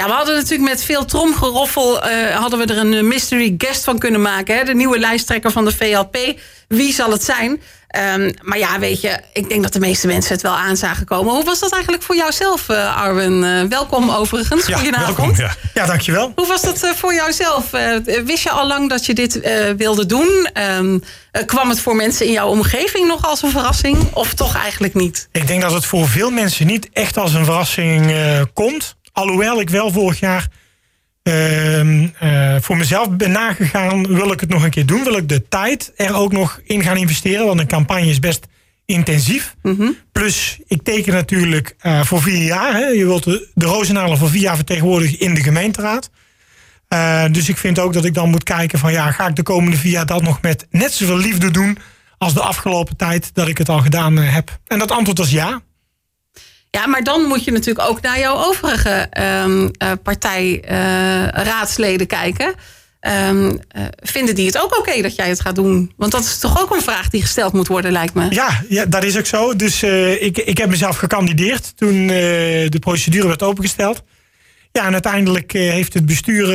Ja, we hadden natuurlijk met veel tromgeroffel uh, hadden we er een mystery guest van kunnen maken. Hè? De nieuwe lijsttrekker van de VLP. Wie zal het zijn? Um, maar ja, weet je, ik denk dat de meeste mensen het wel aan zagen komen. Hoe was dat eigenlijk voor jouzelf, uh, Arwen? Uh, welkom overigens. Ja, Goedenavond. welkom, ja. ja, dankjewel. Hoe was dat voor jouzelf? wist je al lang dat je dit wilde doen? Um, kwam het voor mensen in jouw omgeving nog als een verrassing? Of toch eigenlijk niet? Ik denk dat het voor veel mensen niet echt als een verrassing komt. Alhoewel ik wel vorig jaar uh, uh, voor mezelf ben nagegaan, wil ik het nog een keer doen? Wil ik de tijd er ook nog in gaan investeren? Want een campagne is best intensief. Mm -hmm. Plus, ik teken natuurlijk uh, voor vier jaar. Hè. Je wilt de, de Rozenalen voor vier jaar vertegenwoordigen in de gemeenteraad. Uh, dus ik vind ook dat ik dan moet kijken van ja, ga ik de komende vier jaar dat nog met net zoveel liefde doen als de afgelopen tijd dat ik het al gedaan heb? En dat antwoord was ja. Ja, maar dan moet je natuurlijk ook naar jouw overige um, uh, partijraadsleden uh, kijken. Um, uh, vinden die het ook oké dat jij het gaat doen? Want dat is toch ook een vraag die gesteld moet worden, lijkt me. Ja, ja dat is ook zo. Dus ik, ik heb mezelf gekandideerd toen de procedure werd opengesteld. Ja, en uiteindelijk heeft het bestuur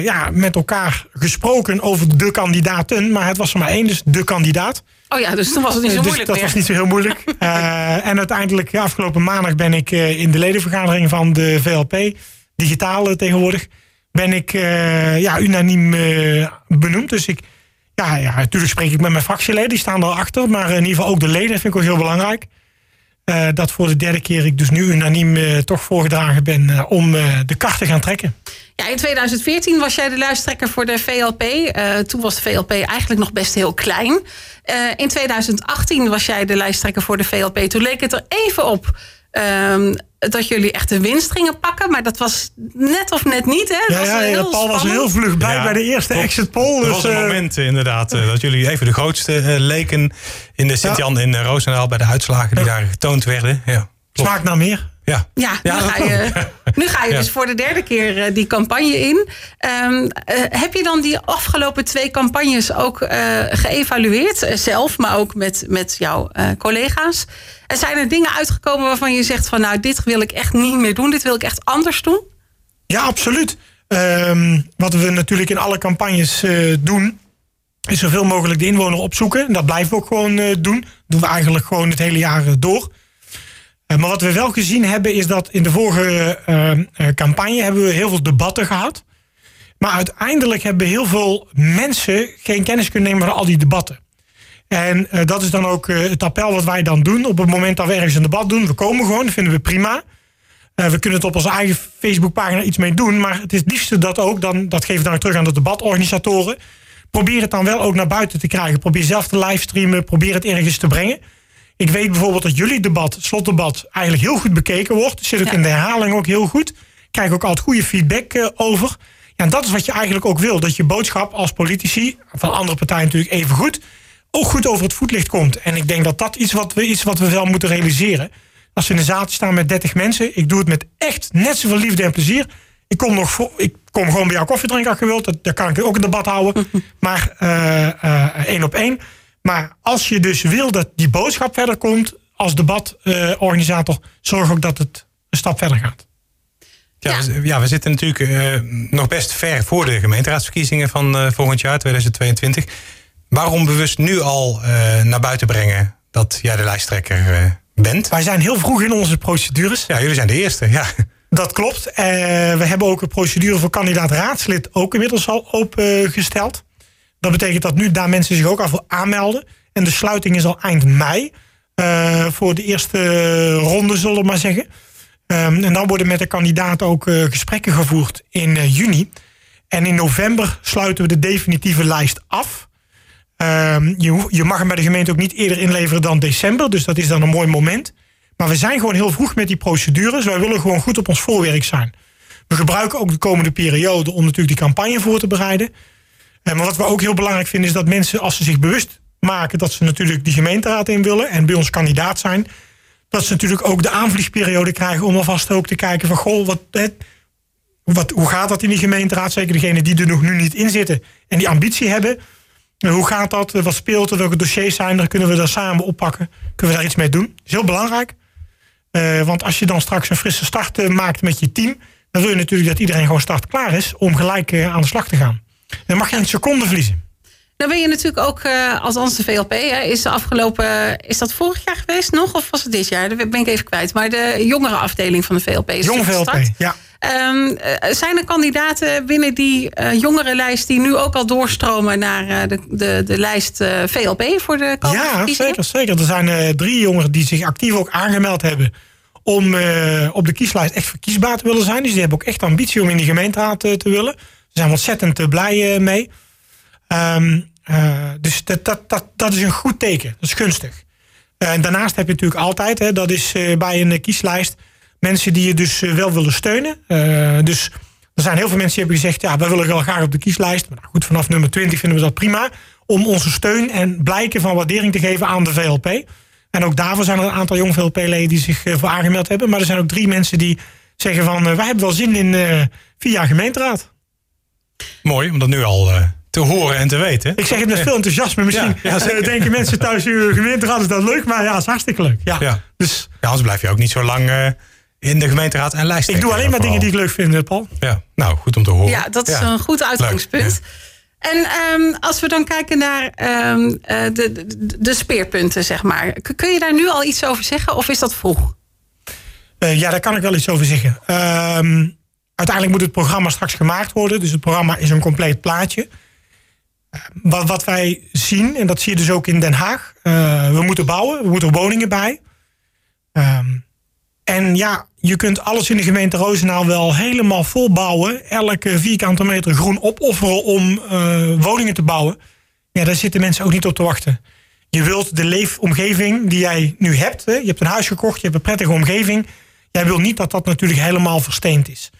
ja, met elkaar gesproken over de kandidaten. Maar het was er maar één, dus de kandidaat. Oh ja, dus toen was het niet zo dus moeilijk dat meer. was niet zo heel moeilijk. uh, en uiteindelijk, afgelopen maandag ben ik uh, in de ledenvergadering van de VLP, digitaal uh, tegenwoordig, ben ik ja, unaniem benoemd. Dus ik, ja, ja, natuurlijk spreek ik met mijn fractieleden, die staan erachter. Maar in ieder geval ook de leden vind ik ook heel belangrijk. Dat voor de derde keer ik dus nu unaniem toch voorgedragen ben om de kar te gaan trekken. Ja, in 2014 was jij de luistrekker voor de VLP. Uh, toen was de VLP eigenlijk nog best heel klein. Uh, in 2018 was jij de lijsttrekker voor de VLP. Toen leek het er even op um, dat jullie echt de winst gingen pakken. Maar dat was net of net niet. Hè? Dat ja, was ja, ja, Paul was heel vlug bij ja, bij de eerste top. exit poll. Dus, er was een uh, moment inderdaad uh, dat jullie even de grootste uh, leken in de Sint-Jan in Roosendaal bij de uitslagen die daar getoond werden. Ja, Smaakt naar meer. Ja, ja, nu, ga je, nu ga je dus voor de derde keer uh, die campagne in. Um, uh, heb je dan die afgelopen twee campagnes ook uh, geëvalueerd? zelf, maar ook met, met jouw collega's. En zijn er dingen uitgekomen waarvan je zegt van nou, dit wil ik echt niet meer doen. Dit wil ik echt anders doen? Ja, absoluut. Um, wat we natuurlijk in alle campagnes doen, is zoveel mogelijk de inwoner opzoeken. En dat blijven we ook gewoon doen. Dat doen we eigenlijk gewoon het hele jaar door. Maar wat we wel gezien hebben is dat in de vorige uh, campagne hebben we heel veel debatten gehad. Maar uiteindelijk hebben heel veel mensen geen kennis kunnen nemen van al die debatten. En dat is dan ook het appel wat wij dan doen. Op het moment dat we ergens een debat doen, we komen gewoon, dat vinden we prima. We kunnen het op onze eigen Facebookpagina iets mee doen. Maar het is het liefste dat ook, dan, dat geven we dan terug aan de debatorganisatoren. Probeer het dan wel ook naar buiten te krijgen. Probeer zelf te livestreamen, probeer het ergens te brengen. Ik weet bijvoorbeeld dat jullie debat, het slotdebat, eigenlijk heel goed bekeken wordt. Zit ook ja. in de herhaling ook heel goed. Krijg ook altijd goede feedback uh, over. Ja, en dat is wat je eigenlijk ook wil. Dat je boodschap als politici, van andere partijen natuurlijk even goed, ook goed over het voetlicht komt. En ik denk dat dat iets wat we, iets wat we wel moeten realiseren. Als we in een zaaltje staan met 30 mensen, ik doe het met echt net zoveel liefde en plezier. Ik kom, nog voor, ik kom gewoon bij jou koffie drinken als je wilt. Daar kan ik ook een debat houden. maar uh, uh, één op één. Maar als je dus wil dat die boodschap verder komt, als debatorganisator, uh, zorg ook dat het een stap verder gaat. Ja, ja. We, ja we, zitten natuurlijk uh, nog best ver voor de gemeenteraadsverkiezingen van uh, volgend jaar, 2022. Waarom bewust nu al naar buiten brengen dat jij de lijsttrekker bent? Wij zijn heel vroeg in onze procedures. Ja, jullie zijn de eerste, ja. Dat klopt. we hebben ook een procedure voor kandidaat raadslid ook inmiddels al opengesteld. Dat betekent dat nu daar mensen zich ook al aanmelden. En de sluiting is al eind mei. Uh, voor de eerste ronde, zullen we maar zeggen. Um, en dan worden met de kandidaten ook uh, gesprekken gevoerd in uh, juni. En in november sluiten we de definitieve lijst af. Um, je, je mag hem bij de gemeente ook niet eerder inleveren dan december. Dus dat is dan een mooi moment. Maar we zijn gewoon heel vroeg met die procedures. Wij willen gewoon goed op ons voorwerk zijn. We gebruiken ook de komende periode om natuurlijk die campagne voor te bereiden. Maar wat we ook heel belangrijk vinden is dat mensen, als ze zich bewust maken dat ze natuurlijk die gemeenteraad in willen en bij ons kandidaat zijn, dat ze natuurlijk ook de aanvliegperiode krijgen om alvast ook te kijken van goh, wat, wat, hoe gaat dat in die gemeenteraad? Zeker degenen die er nog nu niet in zitten en die ambitie hebben. Hoe gaat dat? Wat speelt er? Welke dossiers zijn er? Kunnen we daar samen oppakken? Kunnen we daar iets mee doen? Dat is heel belangrijk. Uh, want als je dan straks een frisse start uh, maakt met je team, dan wil je natuurlijk dat iedereen gewoon startklaar is om gelijk aan de slag te gaan. Dan mag je een seconde verliezen. Dan ben je natuurlijk ook, uh, althans de VLP, hè, is de afgelopen, is dat vorig jaar geweest nog? Of was het dit jaar? Dat ben ik even kwijt. Maar de jongere afdeling van de VLP is Jong VLP, ja. Um, zijn er kandidaten binnen die uh, jongerenlijst die nu ook al doorstromen naar uh, de, de, de lijst uh, VLP voor de komende Ja, zeker, zeker. Er zijn drie jongeren die zich actief ook aangemeld hebben om op de kieslijst echt verkiesbaar te willen zijn. Dus die hebben ook echt ambitie om in die gemeenteraad te willen. Zijn ontzettend blij mee. Um, dus dat, dat, dat, dat is een goed teken. Dat is gunstig. en daarnaast heb je natuurlijk altijd, hè, dat is bij een kieslijst mensen die je dus eh, wel willen steunen. Uh, dus er zijn heel veel mensen die hebben gezegd... ja, wij willen wel graag op de kieslijst. Maar goed, vanaf nummer 20 vinden we dat prima... om onze steun en blijken van waardering te geven aan de VLP. En ook daarvoor zijn er een aantal jong VLP-leden... die zich uh, voor aangemeld hebben. Maar er zijn ook drie mensen die zeggen van... wij hebben wel zin in vier jaar gemeenteraad. Mooi, om dat nu al te horen en te weten. Ik zeg het met veel enthousiasme. Misschien ja, ja, denken mensen thuis, uw gemeenteraad is dat leuk, maar ja, het is hartstikke leuk. Ja. ja. Dus, ja, anders blijf je ook niet zo lang in de gemeenteraad en lijst. Ik doe alleen maar dingen die ik leuk vind, eh, Paul. Ja, nou, goed om te horen. Ja, dat is een goed uitgangspunt. En um, als we dan kijken naar um, de, de, de, speerpunten, zeg maar. Kun je daar nu al iets over zeggen of is dat vroeg? Uh, ja, daar kan ik wel iets over zeggen. Um, uiteindelijk moet het programma straks gemaakt worden. Dus het programma is een compleet plaatje. Wat, wat wij zien, en dat zie je dus ook in Den Haag. Uh, we moeten bouwen, we moeten woningen bij. Um, en ja, je kunt alles in de gemeente Roosendaal wel helemaal volbouwen. Elke vierkante meter groen opofferen om uh, woningen te bouwen. Ja, daar zitten mensen ook niet op te wachten. Je wilt de leefomgeving die jij nu hebt. Hè? Je hebt een huis gekocht, je hebt een prettige omgeving. Jij wilt niet dat dat natuurlijk helemaal versteend is.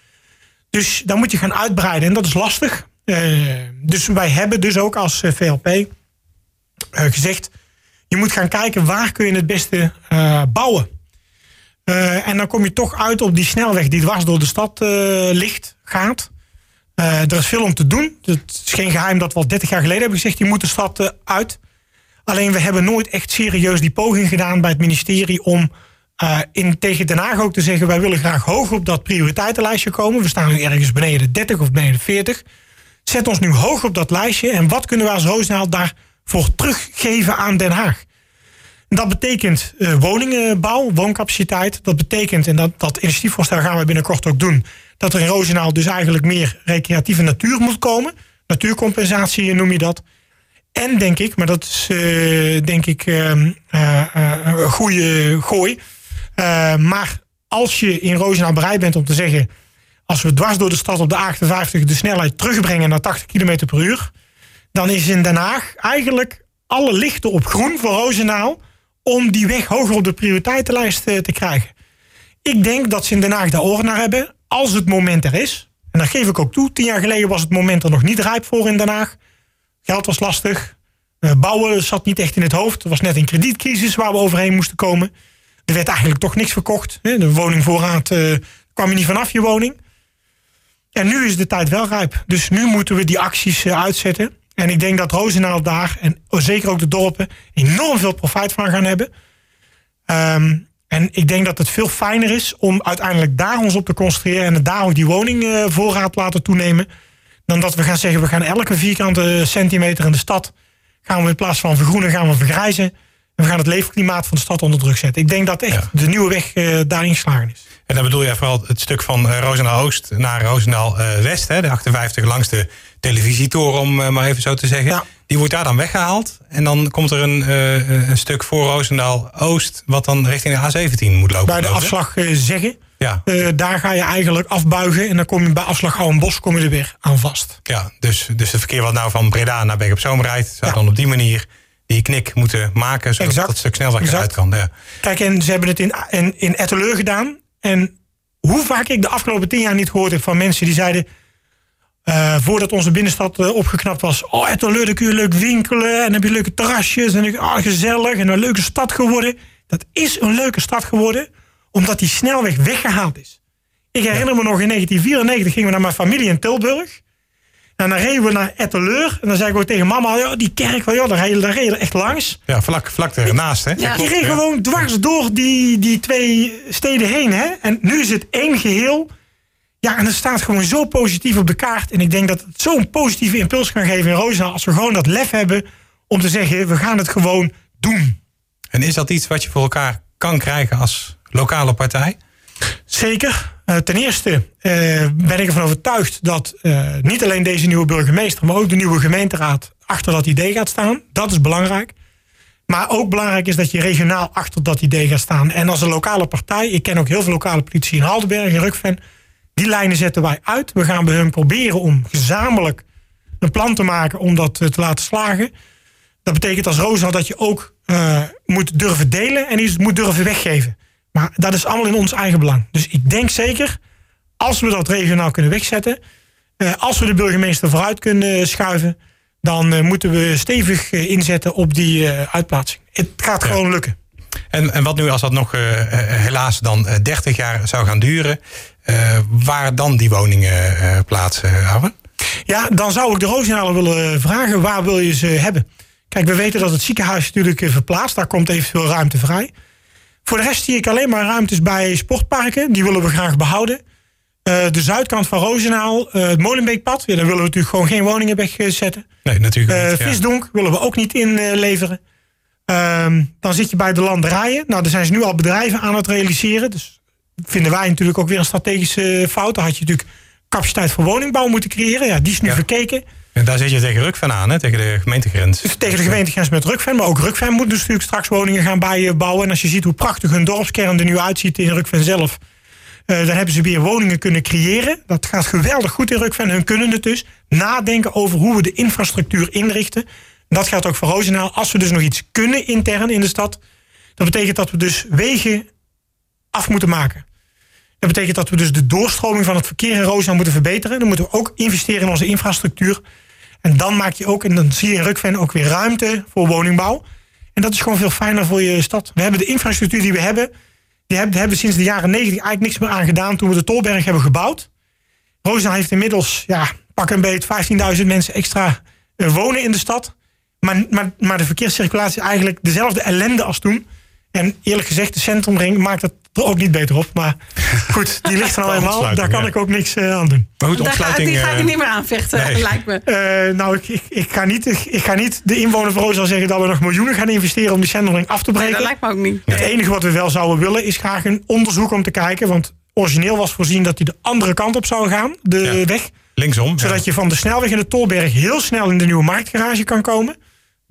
Dus dan moet je gaan uitbreiden en dat is lastig. Uh, dus wij hebben dus ook als eh, VLP uh, gezegd... je moet gaan kijken waar kun je het beste bouwen. En dan kom je toch uit op die snelweg die dwars door de stad ligt, gaat. Er is veel om te doen. Het is geen geheim dat we al 30 jaar geleden hebben gezegd... die moet de stad uit. Alleen we hebben nooit echt serieus die poging gedaan bij het ministerie... om in, tegen Den Haag ook te zeggen... wij willen graag hoog op dat prioriteitenlijstje komen. We staan nu ergens beneden de 30 of beneden de 40. Zet ons nu hoog op dat lijstje. En wat kunnen we als Roosendaal daarvoor teruggeven aan Den Haag? Dat betekent uh, woningenbouw, wooncapaciteit. Dat betekent, en dat, dat initiatiefvoorstel gaan we binnenkort ook doen... dat er in Roosendaal dus eigenlijk meer recreatieve natuur moet komen. Natuurcompensatie noem je dat. En denk ik, maar dat is uh, denk ik uh, een goede gooi... maar als je in Roosendaal bereid bent om te zeggen... als we dwars door de stad op de A58 de snelheid terugbrengen naar 80 km per uur... dan is in Den Haag eigenlijk alle lichten op groen voor Roosendaal om die weg hoger op de prioriteitenlijst eh, te krijgen. Ik denk dat ze in Den Haag daar oren naar hebben, als het moment er is. En dat geef ik ook toe. Tien jaar geleden was het moment er nog niet rijp voor in Den Haag. Geld was lastig. Eh, bouwen zat niet echt in het hoofd. Er was net een kredietcrisis waar we overheen moesten komen. Er werd eigenlijk toch niks verkocht. De woningvoorraad uh, kwam je niet vanaf je woning. En nu is de tijd wel rijp. Dus nu moeten we die acties uitzetten. En ik denk dat Roosendaal daar, en zeker ook de dorpen, enorm veel profijt van gaan hebben. Um, en ik denk dat het veel fijner is om uiteindelijk daar ons op te concentreren en daar ook die woningvoorraad laten toenemen. Dan dat we gaan zeggen, we gaan elke vierkante centimeter in de stad, gaan we in plaats van vergroenen, gaan we vergrijzen. We gaan het leefklimaat van de stad onder druk zetten. Ik denk dat echt de nieuwe weg uh, daarin geslagen is. En dan bedoel je vooral het stuk van uh, Roosendaal Oost naar Roosendaal uh, West, hè, de 58 langs de televisietoren, om maar even zo te zeggen. Ja. Die wordt daar dan weggehaald. En dan komt er een, een stuk voor Roosendaal Oost, wat dan richting de A17 moet lopen. Bij de afslag zeggen. Ja. daar ga je eigenlijk afbuigen. En dan kom je bij afslag Bos kom je er weer aan vast. Ja, dus, dus het verkeer wat nou van Breda naar Berg op Zoom rijdt, zou ja. dan op die manier die knik moeten maken, zodat exact. dat stuk snel eruit kan. Ja. Kijk, en ze hebben het in, in, in Etteleur gedaan. En hoe vaak ik de afgelopen tien jaar niet gehoord heb van mensen die zeiden uh, voordat onze binnenstad uh, opgeknapt was. Oh, het leuk, dan kun je leuk winkelen. En heb je leuke terrasjes. En oh, gezellig. En een leuke stad geworden. Dat is een leuke stad geworden. Omdat die snelweg weggehaald is. Ik herinner me nog in 1994 gingen we naar mijn familie in Tilburg. En dan reden we naar Etteleur. En dan zei ik ook tegen mama, ja, die kerk, ja, daar reden we reden echt langs. Ja, vlak, vlak ernaast, hè? Ja. Je reed gewoon dwars door die, die twee steden heen, hè? En nu is het één geheel Ja, en het staat gewoon zo positief op de kaart. En ik denk dat het zo'n positieve impuls kan geven in Roosendaal... als we gewoon dat lef hebben om te zeggen, we gaan het gewoon doen. En is dat iets wat je voor elkaar kan krijgen als lokale partij? Zeker. Uh, ten eerste uh, ben ik ervan overtuigd dat uh, niet alleen deze nieuwe burgemeester, maar ook de nieuwe gemeenteraad achter dat idee gaat staan. Dat is belangrijk. Maar ook belangrijk is dat je regionaal achter dat idee gaat staan. En als een lokale partij, ik ken ook heel veel lokale politici in Haldenberg en Rukven, die lijnen zetten wij uit. We gaan bij hun proberen om gezamenlijk een plan te maken om dat te laten slagen. Dat betekent als Rosa dat je ook moet durven delen en iets moet durven weggeven. Maar dat is allemaal in ons eigen belang. Dus ik denk zeker, als we dat regionaal kunnen wegzetten, eh, als we de burgemeester vooruit kunnen schuiven, dan eh, moeten we stevig eh, inzetten op die uitplaatsing. Het gaat gewoon lukken. En, en wat nu als dat nog helaas dan 30 jaar zou gaan duren, waar dan die woningen plaatsen, Arwen? Ja, dan zou ik de Roosendaler willen vragen, waar wil je ze hebben? Kijk, we weten dat het ziekenhuis natuurlijk verplaatst, daar komt eventueel ruimte vrij. Voor de rest zie ik alleen maar ruimtes bij sportparken. Die willen we graag behouden. Uh, de zuidkant van Roosendaal, uh, het Molenbeekpad. Ja, daar willen we natuurlijk gewoon geen woningen wegzetten. Nee, natuurlijk niet. Uh, Visdonk willen we ook niet inleveren. Ehm, dan zit je bij de landerijen. Nou, daar zijn ze nu al bedrijven aan het realiseren. Dus vinden wij natuurlijk ook weer een strategische fout. Dan had je natuurlijk capaciteit voor woningbouw moeten creëren. Ja, die is nu verkeken. En daar zit je tegen Rukven aan, hè? tegen de gemeentegrens. Dus tegen de gemeentegrens met Rukven. Maar ook Rukven moet dus natuurlijk straks woningen gaan bijbouwen. En als je ziet hoe prachtig hun dorpskern er nu uitziet in Rukven zelf. Uh, dan hebben ze weer woningen kunnen creëren. Dat gaat geweldig goed in Rukven. Hun kunnen het dus. Nadenken over hoe we de infrastructuur inrichten. Dat gaat ook voor Roosendaal. Als we dus nog iets kunnen intern in de stad. Dat betekent dat we dus wegen af moeten maken. Dat betekent dat we dus de doorstroming van het verkeer in Roosendaal moeten verbeteren. Dan moeten we ook investeren in onze infrastructuur. En dan maak je ook, en dan zie je in Rukven ook weer ruimte voor woningbouw. En dat is gewoon veel fijner voor je stad. We hebben de infrastructuur die we hebben, die hebben, we sinds de jaren negentig eigenlijk niks meer aan gedaan toen we de Tolberg hebben gebouwd. Roosendaal heeft inmiddels, ja, pak een beet 15.000 mensen extra uh, wonen in de stad. Maar, maar, maar de verkeerscirculatie is eigenlijk dezelfde ellende als toen. En eerlijk gezegd, de centrumring maakt het er ook niet beter op. Maar goed, die ligt er al helemaal. Daar kan ik ook niks uh, aan doen. Maar goed, ontsluiting, die ga ik eh, niet meer aanvechten, nee. lijkt me. Uh, nou, ik, ik, ik, ga niet, ik ga niet de inwoner van Roosdaal zeggen... dat we nog miljoenen gaan investeren om die centrumring af te breken. Nee, dat lijkt me ook niet. Het enige wat we wel zouden willen is graag een onderzoek om te kijken. Want origineel was voorzien dat hij de andere kant op zou gaan, de weg. Linksom. Zodat je van de snelweg in de Tolberg heel snel in de nieuwe marktgarage kan komen.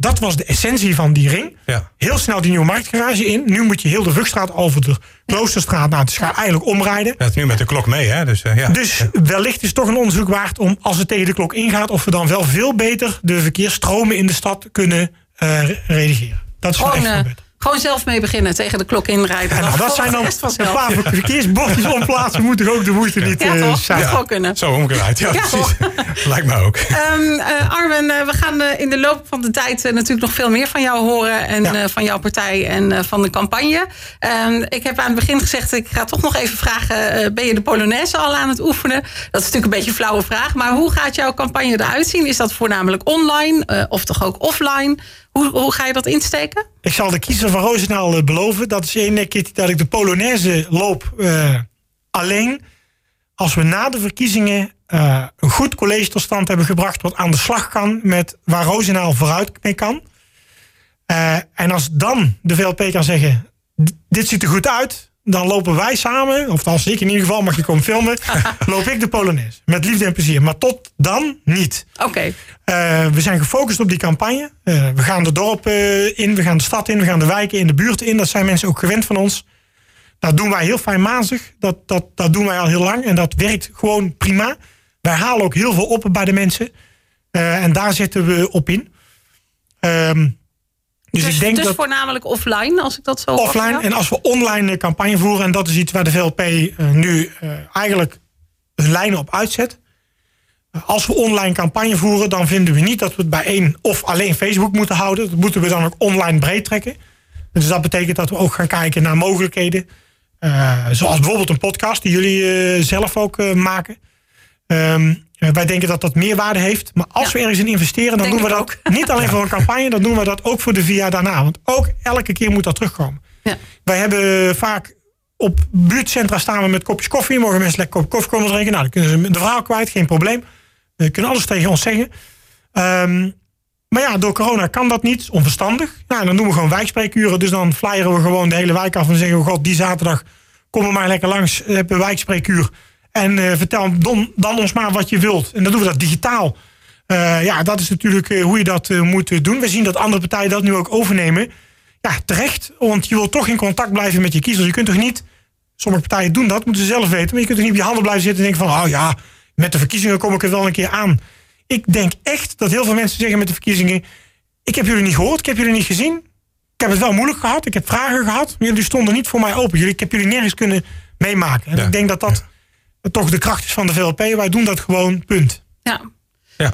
Dat was de essentie van die ring. Ja. Heel snel die nieuwe marktgarage in. Nu moet je heel de Vugstraat over de Kloosterstraat. Nou, het gaat eigenlijk omrijden. Dat is nu met de klok mee, hè? Dus, uh, ja. dus wellicht is het toch een onderzoek waard om, als het tegen de klok ingaat, of we dan wel veel beter de verkeersstromen in de stad kunnen uh, redigeren. Dat is wel echt veel beter. Gewoon zelf mee beginnen, tegen de klok inrijden. Ja, nou, dat zijn dan een paar verkeersbordjes omplaatsen. Moet toch ook de moeite niet ja, uh, zijn. Ja, kunnen. Zo omgedraaid, ja, ja precies. Lijkt me ook. Um, uh, Arwen, uh, we gaan in de loop van de tijd natuurlijk nog veel meer van jou horen. En van jouw partij en van de campagne. Um, ik heb aan het begin gezegd, ik ga toch nog even vragen. ben je de Polonaise al aan het oefenen? Dat is natuurlijk een beetje een flauwe vraag. Maar hoe gaat jouw campagne eruit zien? Is dat voornamelijk online of toch ook offline? Hoe, ga je dat insteken? Ik zal de kiezer van Roosendaal uh, beloven. Dat is één keer dat ik de Polonaise loop uh, alleen. Als we na de verkiezingen uh, een goed college tot stand hebben gebracht... wat aan de slag kan met waar Roosendaal vooruit mee kan. en als dan de VLP kan zeggen... dit ziet er goed uit dan lopen wij samen, of als ik in ieder geval mag je komen filmen, loop ik de Polonaise. Met liefde en plezier. Maar tot dan niet. Oké. Uh, we zijn gefocust op die campagne. Uh, we gaan de dorpen uh, in, we gaan de stad in, we gaan de wijken in, de buurten in. Dat zijn mensen ook gewend van ons. Dat doen wij heel fijnmazig. Dat, dat, dat doen wij al heel lang. En dat werkt gewoon prima. Wij halen ook heel veel op bij de mensen. en daar zetten we op in. Ehm, dus, dus, ik denk dus dat voornamelijk offline, als ik dat zo Offline. En als we online campagne voeren, en dat is iets waar de VLP uh, nu uh, eigenlijk lijnen op uitzet. Als we online campagne voeren, dan vinden we niet dat we het bij één of alleen Facebook moeten houden. Dat moeten we dan ook online breed trekken. Dus dat betekent dat we ook gaan kijken naar mogelijkheden. zoals bijvoorbeeld een podcast die jullie zelf ook maken. Um, wij denken dat dat meerwaarde heeft. Maar als we ergens in investeren, dan doen we dat ook. niet alleen voor een campagne, dan doen we dat ook voor de via daarna. Want ook elke keer moet dat terugkomen. Ja. Wij hebben vaak op buurtcentra staan we met kopjes koffie. Mogen mensen lekker kopje koffie komen drinken. Nou, dan kunnen ze de verhaal kwijt, geen probleem. Ze kunnen alles tegen ons zeggen. Ehm, maar ja, door corona kan dat niet. Onverstandig. Nou, dan doen we gewoon wijkspreekuren. Dus dan flyeren we gewoon de hele wijk af en zeggen we... God, die zaterdag kom er maar lekker langs. We hebben een wijkspreekuur. En uh, vertel dan, dan, ons maar wat je wilt. En dan doen we dat digitaal. Uh, ja, dat is natuurlijk uh, hoe je dat moet doen. We zien dat andere partijen dat nu ook overnemen. Ja, terecht. Want je wilt toch in contact blijven met je kiezers. Je kunt toch niet... Sommige partijen doen dat, moeten ze zelf weten. Maar je kunt toch niet op je handen blijven zitten en denken van... Oh ja, met de verkiezingen kom ik er wel een keer aan. Ik denk echt dat heel veel mensen zeggen met de verkiezingen... Ik heb jullie niet gehoord, ik heb jullie niet gezien. Ik heb het wel moeilijk gehad, ik heb vragen gehad. Maar jullie stonden niet voor mij open. Jullie, ik heb jullie nergens kunnen meemaken. En ja. ik denk dat dat ja. Toch de kracht is van de VLP. Wij doen dat gewoon, punt. Ja. Ja.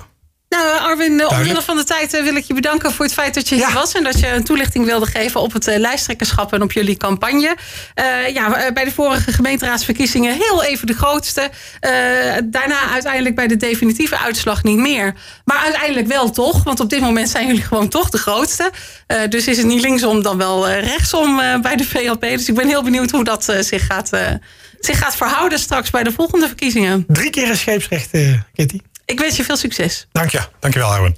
Nou, Arwin, omwille van de tijd wil ik je bedanken voor het feit dat je hier ja. was. En dat je een toelichting wilde geven op het uh, lijsttrekkerschap en op jullie campagne. Uh, ja, bij de vorige gemeenteraadsverkiezingen heel even de grootste. Uh, daarna uiteindelijk bij de definitieve uitslag niet meer. Maar uiteindelijk wel toch, want op dit moment zijn jullie gewoon toch de grootste. dus is het niet linksom dan wel rechtsom bij de VLP. Dus ik ben heel benieuwd hoe dat zich, gaat, zich gaat verhouden straks bij de volgende verkiezingen. Drie keer een scheepsrecht, Kitty. Ik wens je veel succes. Dank je. Dank je wel, Erwin.